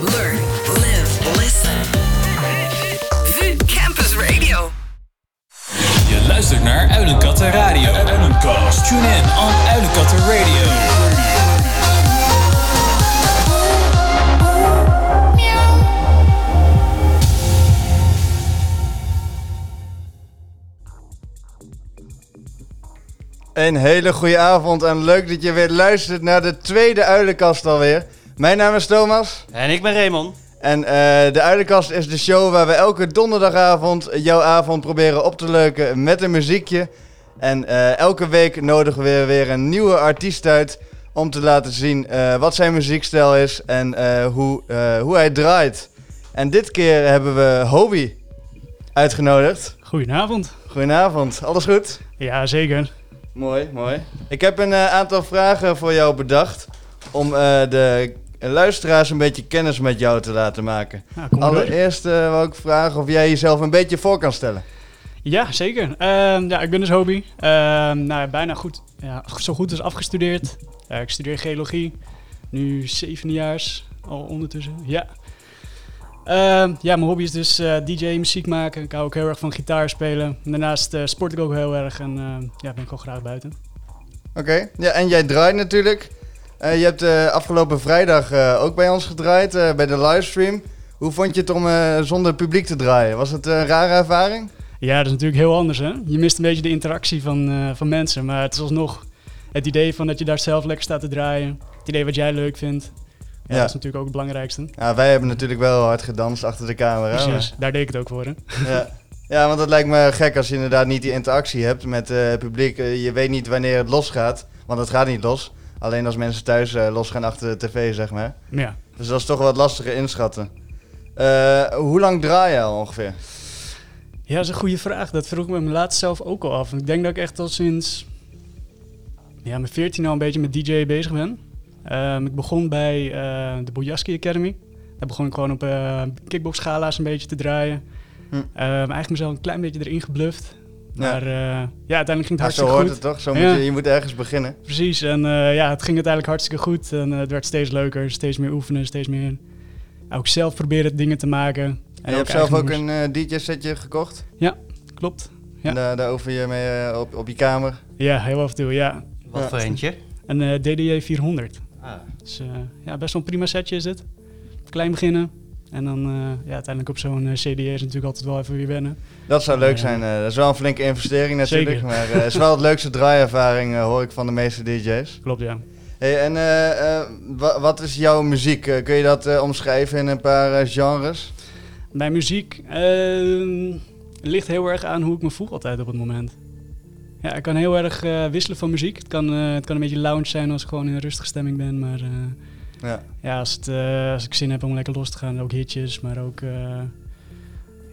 learn, live, listen. VU Campus Radio. Je luistert naar Uilenkatten Radio. Uilenkast. Tune in on Uilenkatten Radio. Een hele goede avond en leuk dat je weer luistert naar de tweede Uilenkast alweer. Mijn naam is Thomas En ik ben Raymond. en eh, de Uilenkast is de show waar we elke donderdagavond jouw avond proberen op te leuken met een muziekje. En eh, elke week nodigen we weer een nieuwe artiest uit om te laten zien eh, wat zijn muziekstijl is en eh, hoe, eh, hoe hij draait. En dit keer hebben we Hobie uitgenodigd. Goedenavond. Goedenavond, alles goed? Ja, zeker. Mooi, mooi. Ik heb een aantal vragen voor jou bedacht om eh, de luisteraars een beetje kennis met jou te laten maken. Ja. Allereerst eh wil ik vragen of jij jezelf een beetje voor kan stellen. Ja, zeker. Ehm, ja, ik ben dus hobby. Ehm, nou, bijna goed, ja, zo goed als afgestudeerd. Ik studeer geologie. Nu zevendejaars al ondertussen. Ja. Ehm, ja, mijn hobby is dus eh, DJ, muziek maken. Ik hou ook heel erg van gitaar spelen. En daarnaast eh, sport ik ook heel erg en ja, ben ik ook graag buiten. Oké, ja, en jij draait natuurlijk. Eh, je hebt eh, afgelopen vrijdag eh, ook bij ons gedraaid, bij de livestream. Hoe vond je het om zonder publiek te draaien? Was het een rare ervaring? Ja, dat is natuurlijk heel anders, hè? Je mist een beetje de interactie van, van mensen. Maar het is alsnog het idee van dat je daar zelf lekker staat te draaien. Het idee wat jij leuk vindt. Ja, Ja. Dat is natuurlijk ook het belangrijkste. Ja, wij hebben natuurlijk wel hard gedanst achter de camera. Precies, daar deed ik het ook voor, hè? Ja. ja, want het lijkt me gek als je inderdaad niet die interactie hebt met het publiek. Je weet niet wanneer het losgaat, want het gaat niet los. Alleen als mensen thuis eh, losgaan achter de tv, zeg maar. Maar ja. Dus dat is toch wat lastiger inschatten. Eh, hoe lang draai je al ongeveer? ja, dat is een goede vraag. Dat vroeg ik me laatst zelf ook al af. Ik denk dat ik echt al sinds ja, mijn 14 al een beetje met DJ bezig ben. Ehm, ik begon bij eh, de Bojaski Academy. Daar begon ik gewoon op uh, kickboxgala's een beetje te draaien. Hm. Ehm, eigenlijk mezelf een klein beetje erin gebluft. Ja. Maar eh, ja, uiteindelijk ging het Ja, hartstikke zo hoort goed. het toch? Zo Ja. moet je, je moet ergens beginnen. Precies, en eh, ja, het ging uiteindelijk hartstikke goed. En eh, het werd steeds leuker, steeds meer oefenen, steeds meer ook zelf proberen dingen te maken. En En je hebt zelf ook een DJ-setje gekocht. Klopt. Ja. En daar, daar oefen je mee op, op je kamer. Ja, heel af en toe, ja. Wat Ja. voor eentje? Een eh, DDJ 400. Ah. Dus eh, ja, best wel een prima setje is het. Klein beginnen. En dan eh, ja, uiteindelijk op zo'n eh, CDA is natuurlijk altijd wel even weer wennen. Dat zou leuk zijn. eh, dat is wel een flinke investering natuurlijk. Zeker. Maar het is wel het leukste draaiervaring, hoor ik van de meeste DJ's. Klopt, ja. Hey, en wa- wat is jouw muziek? Kun je dat omschrijven in een paar genres? Bij muziek ehm, ligt heel erg aan hoe ik me voel altijd op het moment. Ja, ik kan heel erg wisselen van muziek. Het kan, het kan een beetje lounge zijn als ik gewoon in een rustige stemming ben. Maar Ja. ja, als, het, eh, als ik zin heb om lekker los te gaan, ook hitjes. Maar ook, eh,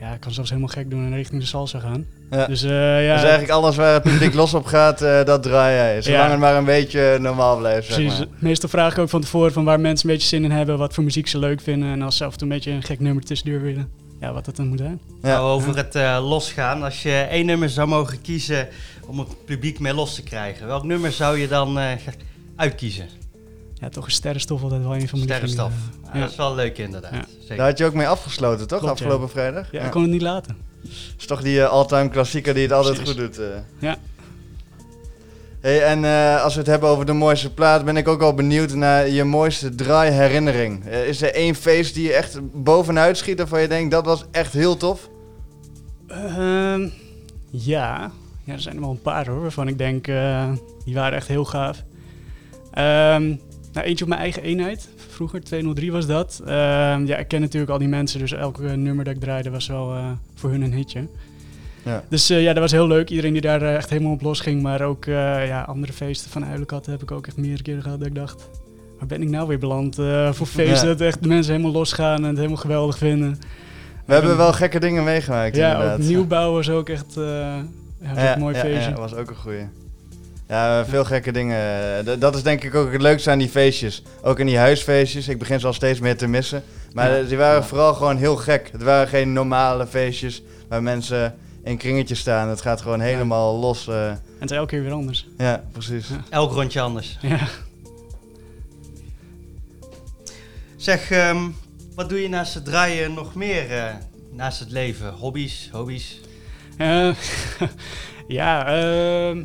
ja, ik kan zelfs helemaal gek doen en richting de salsa gaan. Ja. Dus eh, ja, Dus eigenlijk alles waar het publiek los op gaat, eh, dat draai jij. Zolang Ja. het maar een beetje normaal blijft, zeg precies. maar. Meestal vraag ik ook van tevoren van waar mensen een beetje zin in hebben, wat voor muziek ze leuk vinden. En als ze af en toe een beetje een gek nummer tussendoor willen, ja, wat dat dan moet zijn. Ja. Nou, over het eh, losgaan. Als je één nummer zou mogen kiezen om het publiek mee los te krijgen. Welk nummer zou je dan eh, uitkiezen? Ja, toch is sterrenstof altijd wel een van mijn Sterrenstof. Ah, Ja. Dat is wel leuk inderdaad. Ja. Zeker. Daar had je ook mee afgesloten, toch? Klopt, ja. Afgelopen vrijdag? Ja, ik kon het niet laten. Dat is toch die eh, all-time klassieker die het altijd Precies. goed doet. eh. Ja. Hey, en eh, als we het hebben over de mooiste plaat, ben ik ook al benieuwd naar je mooiste draaiherinnering. Eh, is er één feest die je echt bovenuit schiet waarvan je denkt dat was echt heel tof? Ehm, ja. ja, er zijn er wel een paar hoor, waarvan ik denk, eh, die waren echt heel gaaf. Ehm, nou, eentje op mijn eigen eenheid, vroeger, 203 was dat. Ehm, ja, ik ken natuurlijk al die mensen, dus elke nummer dat ik draaide was wel eh, voor hun een hitje. Ja. Dus eh, ja, dat was heel leuk. Iedereen die daar eh, echt helemaal op los ging. Maar ook ja, andere feesten van Uilenkat heb ik ook echt meerdere keren gehad dat ik dacht... Waar ben ik nou weer beland voor feesten? Ja. Dat echt de mensen helemaal losgaan en het helemaal geweldig vinden. We hebben wel gekke dingen meegemaakt Ja, inderdaad. ook nieuwbouw was ook echt ja, was Ja, mooi feestje. Ja, was ook een goeie. Ja, veel gekke dingen. D- Dat is denk ik ook het leukste aan die feestjes. Ook in die huisfeestjes. Ik begin ze al steeds meer te missen. Maar Ja. eh, die waren vooral gewoon heel gek. Het waren geen normale feestjes waar mensen in kringetjes staan. Het gaat gewoon helemaal los. eh. En het is elke keer weer anders. ja, precies. Ja. Elk rondje anders. Ja. Zeg, ehm, wat Wat doe je naast het draaien nog meer, eh, naast het leven? Hobby's, hobby's? Eh, ja, ehm,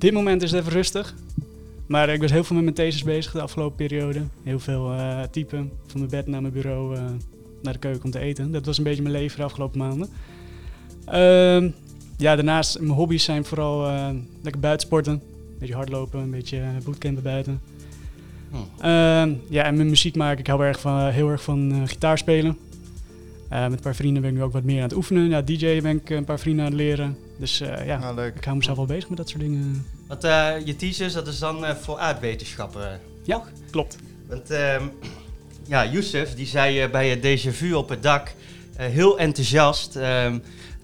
op dit moment is het even rustig. Maar ik was heel veel met mijn thesis bezig de afgelopen periode. Heel veel eh, typen, van mijn bed naar mijn bureau, eh, naar de keuken om te eten. Dat was een beetje mijn leven de afgelopen maanden. Ehm, ja, daarnaast, mijn hobby's zijn vooral eh, lekker buitensporten. Een beetje hardlopen, een beetje bootcampen buiten. Hm. Ehm, ja, en mijn muziek maken. Ik hou erg van, heel erg van gitaar spelen. Eh, met een paar vrienden ben ik nu ook wat meer aan het oefenen. Ja, DJ ben ik een paar vrienden aan het leren. Dus eh, ja, Nou, leuk. ik hou mezelf wel bezig met dat soort dingen. Want eh, je thesis, dat is dan eh, voor aardwetenschappen. Ja, klopt. Want ehm, ja, Youssef, die zei bij het déjà vu op het dak, eh, heel enthousiast, ehm,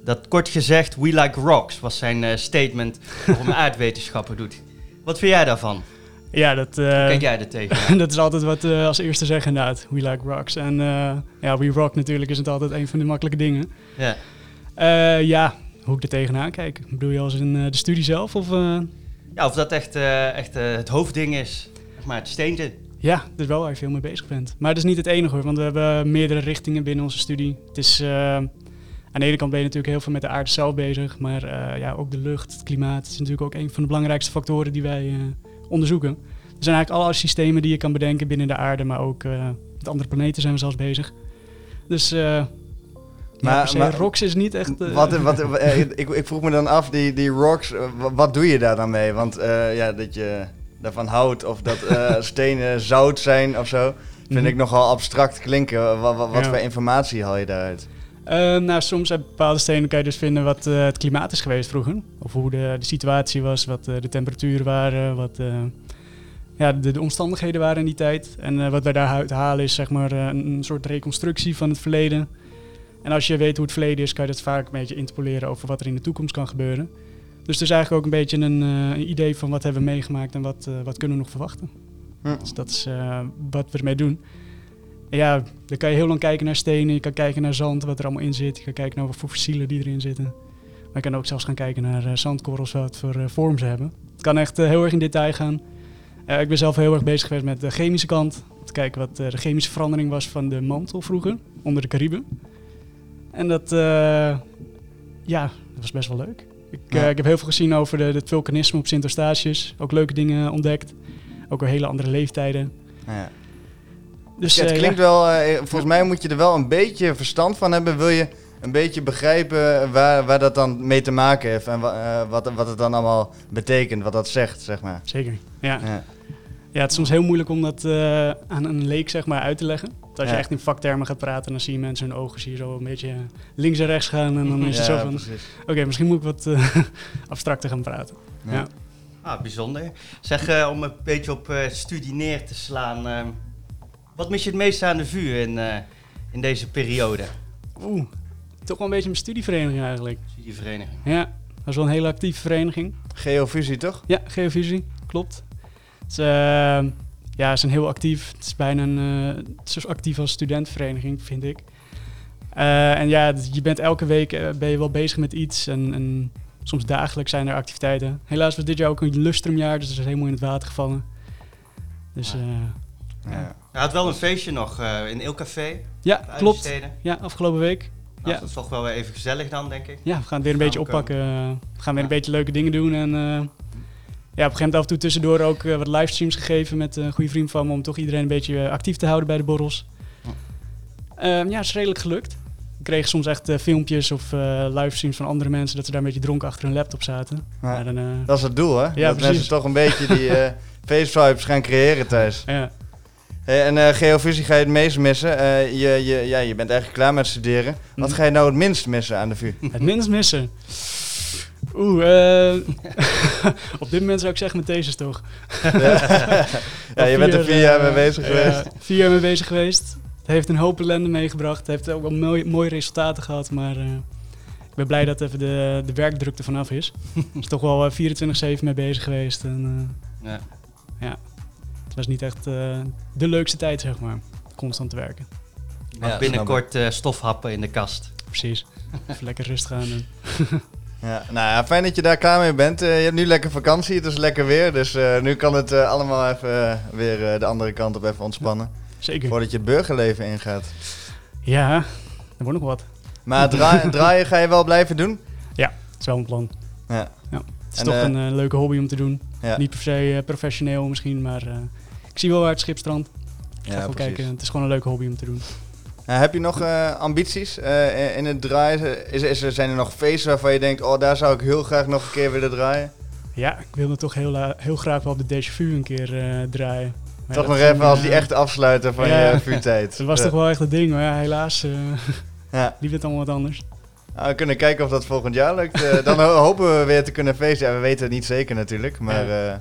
dat kort gezegd, we like rocks, was zijn eh, statement waarom hij aardwetenschappen doet. Wat vind jij daarvan? Ja, dat, eh, Kijk jij er tegen? dat is altijd wat we als eerste zeggen inderdaad. We like rocks. En eh, ja, we rock natuurlijk is het altijd een van de makkelijke dingen. ja. Eh, ja, hoe ik er tegenaan kijk. Bedoel je als in eh, de studie zelf? Of, eh? ja, of dat echt, eh, echt eh, het hoofdding is, zeg maar het steentje. Ja, dat is wel waar je veel mee bezig bent. Maar dat is niet het enige hoor, want we hebben meerdere richtingen binnen onze studie. Het is, eh, aan de ene kant ben je natuurlijk heel veel met de aarde zelf bezig, maar eh, ja, ook de lucht, het klimaat is natuurlijk ook een van de belangrijkste factoren die wij eh, onderzoeken. Er zijn eigenlijk alle systemen die je kan bedenken binnen de aarde, maar ook eh, met andere planeten zijn we zelfs bezig. Dus eh Maar- rocks is niet echt... eh, Wat, wat, ik, ik vroeg me dan af, die, die rocks, wa- wat doe je daar dan mee? Want ja, dat je daarvan houdt of dat stenen zout zijn of zo, vind Mhm. ik nogal abstract klinken. Wat, wat, wat Ja. voor informatie haal je daaruit? Eh, nou, soms uit bepaalde stenen kan je dus vinden wat eh, het klimaat is geweest vroeger. Of hoe de, de situatie was, wat eh, de temperaturen waren, wat ja, de, de omstandigheden waren in die tijd. En wat wij daaruit halen is zeg maar een, soort reconstructie van het verleden. En als je weet hoe het verleden is, kan je dat vaak een beetje interpoleren over wat er in de toekomst kan gebeuren. Dus het is eigenlijk ook een beetje een, een idee van wat hebben we meegemaakt en wat, wat kunnen we nog verwachten. Hm. Dus dat is wat we ermee doen. En ja, dan kan je heel lang kijken naar stenen, je kan kijken naar zand, wat er allemaal in zit. Je kan kijken naar wat voor fossielen die erin zitten. Maar je kan ook zelfs gaan kijken naar eh, zandkorrels, wat voor eh, vorm ze hebben. Het kan echt eh, heel erg in detail gaan. Ik ben zelf heel erg bezig geweest met de chemische kant. Te kijken wat de chemische verandering was van de mantel vroeger, onder de Cariben. En dat, ja, dat was best wel leuk. Ik, ik heb heel veel gezien over de, het vulkanisme op Sint Eustatius. Ook leuke dingen ontdekt. Ook weer hele andere leeftijden. Ja. Dus Ja, het eh, klinkt ja. wel, eh, volgens mij moet je er wel een beetje verstand van hebben. Wil je een beetje begrijpen waar, waar dat dan mee te maken heeft en eh, wat, wat het dan allemaal betekent, wat dat zegt, zeg maar. Zeker, ja. Ja. Ja, het is soms heel moeilijk om dat eh, aan een leek zeg maar, uit te leggen. Want als Ja. je echt in vaktermen gaat praten, dan zie je mensen hun ogen zie je zo een beetje links en rechts gaan. En dan is het Ja, zo van, oké, misschien moet ik wat abstracter gaan praten. Ja. Ja. Ah, bijzonder. Zeg, eh, om een beetje op eh, studie neer te slaan. Wat mis je het meest aan de vuur in, eh, in deze periode? Oeh, toch wel een beetje mijn studievereniging eigenlijk. Studievereniging. Ja, dat is wel een hele actieve vereniging. Geofusie, toch? Ja, geovisie, klopt. Het is, eh, ja, ze zijn heel actief. Het is bijna een, eh, het is zo actief als studentenvereniging, vind ik. Eh, en ja, je bent elke week ben je wel bezig met iets. En, en soms dagelijks zijn er activiteiten. Helaas was dit jaar ook een lustrumjaar, dus het is helemaal in het water gevallen. Dus Ja. Eh, Ja. Je had wel een feestje nog eh, in Eelcafé. ja, klopt. Steden. Ja, afgelopen week. Nou, Ja. Dat is toch wel weer even gezellig dan, denk ik. Ja, we gaan het weer een beetje we oppakken. eh, We gaan weer Ja. een beetje leuke dingen doen. En eh, ja, op een gegeven moment af en toe tussendoor ook eh, wat livestreams gegeven met een goede vriend van me. Om toch iedereen een beetje eh, actief te houden bij de borrels. Ja. Ehm, ja, het is redelijk gelukt. We kregen soms echt eh, filmpjes of eh, livestreams van andere mensen. Dat ze daar een beetje dronken achter hun laptop zaten. Ja. Maar dan, eh, Dat is het doel, hè? dat precies. mensen toch een beetje die eh face-vibes gaan creëren thuis. ja. Hey, en eh geofusie ga je het meest missen. Eh, je, je, ja, je bent eigenlijk klaar met studeren. Wat Mhm. ga je nou het minst missen aan de VU? Het minst missen. Oeh, eh, op dit moment zou ik zeggen mijn thesis toch. ja, je bent er vier jaar mee bezig ja, geweest. vier jaar mee bezig geweest. Het heeft een hoop ellende meegebracht. Het heeft ook wel mooi, mooie resultaten gehad. Maar ik ben blij dat even de, de werkdruk er vanaf is. Er is toch wel eh, 24-7 mee bezig geweest. En, Ja. eh, het was niet echt eh, de leukste tijd, zeg maar. Constant te werken. Maar Ja, binnenkort eh, stofhappen in de kast. Precies. Even lekker rustig aan doen. Ja, nou ja, fijn dat je daar klaar mee bent. Eh, je hebt nu lekker vakantie, het is lekker weer. Dus eh, nu kan het allemaal even weer eh, de andere kant op even ontspannen. zeker. Voordat je het burgerleven ingaat. Ja, er wordt nog wat. Maar dra- draaien ga je wel blijven doen? Het is wel een plan. Ja. Het is En, toch een leuke hobby om te doen. Ja. Niet per se professioneel misschien, maar eh, ik zie wel waar het schip strandt. Ik ga Ja, kijken. Het is gewoon een leuke hobby om te doen. Nou, heb je nog eh, ambities eh, in het draaien? Is, is er, zijn er nog feesten waarvan je denkt, oh daar zou ik heel graag nog een keer willen draaien? Ja, ik wilde toch heel, la- heel graag wel op de Déjà Vu een keer eh, draaien. Maar Toch nog even als die eh, echte afsluiter van ja. je vuurtijd. Dat was toch wel echt het ding, maar ja, helaas eh Ja. liep het allemaal wat anders. Nou, we kunnen kijken of dat volgend jaar lukt. Eh, dan ho- hopen we weer te kunnen feesten. Ja, we weten het niet zeker natuurlijk, maar... eh,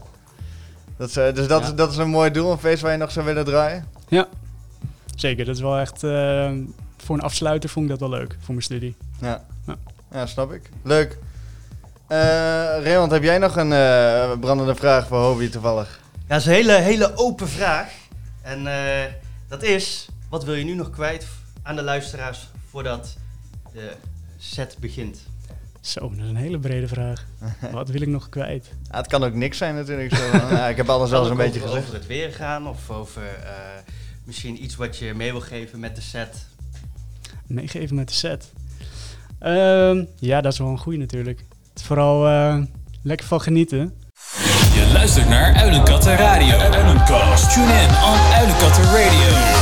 dat is, eh, dus dat, Ja. is, dat is een mooi doel, een feest waar je nog zou willen draaien? Zeker, dat is wel echt... eh, voor een afsluiter vond ik dat wel leuk, voor mijn studie. Ja, Ja. ja snap ik. Leuk. Eh Raymond, heb jij nog een eh, brandende vraag voor Hobby toevallig? Ja, dat is een hele, hele open vraag. En eh, dat is, wat wil je nu nog kwijt aan de luisteraars voordat de set begint? Zo, dat is een hele brede vraag. Wat wil ik nog kwijt? Ja, het kan ook niks zijn natuurlijk. Zo. ja, ik heb alles wel eens een beetje over, gezegd. over het weer gaan of over eh, misschien iets wat je mee wil geven met de set? Meegeven met de set. Ehm, ja, dat is wel een goeie natuurlijk. Het is vooral eh, lekker van genieten. Je luistert naar Uilenkatten Radio. Uilenkast. Tune in on Uilenkatten Radio.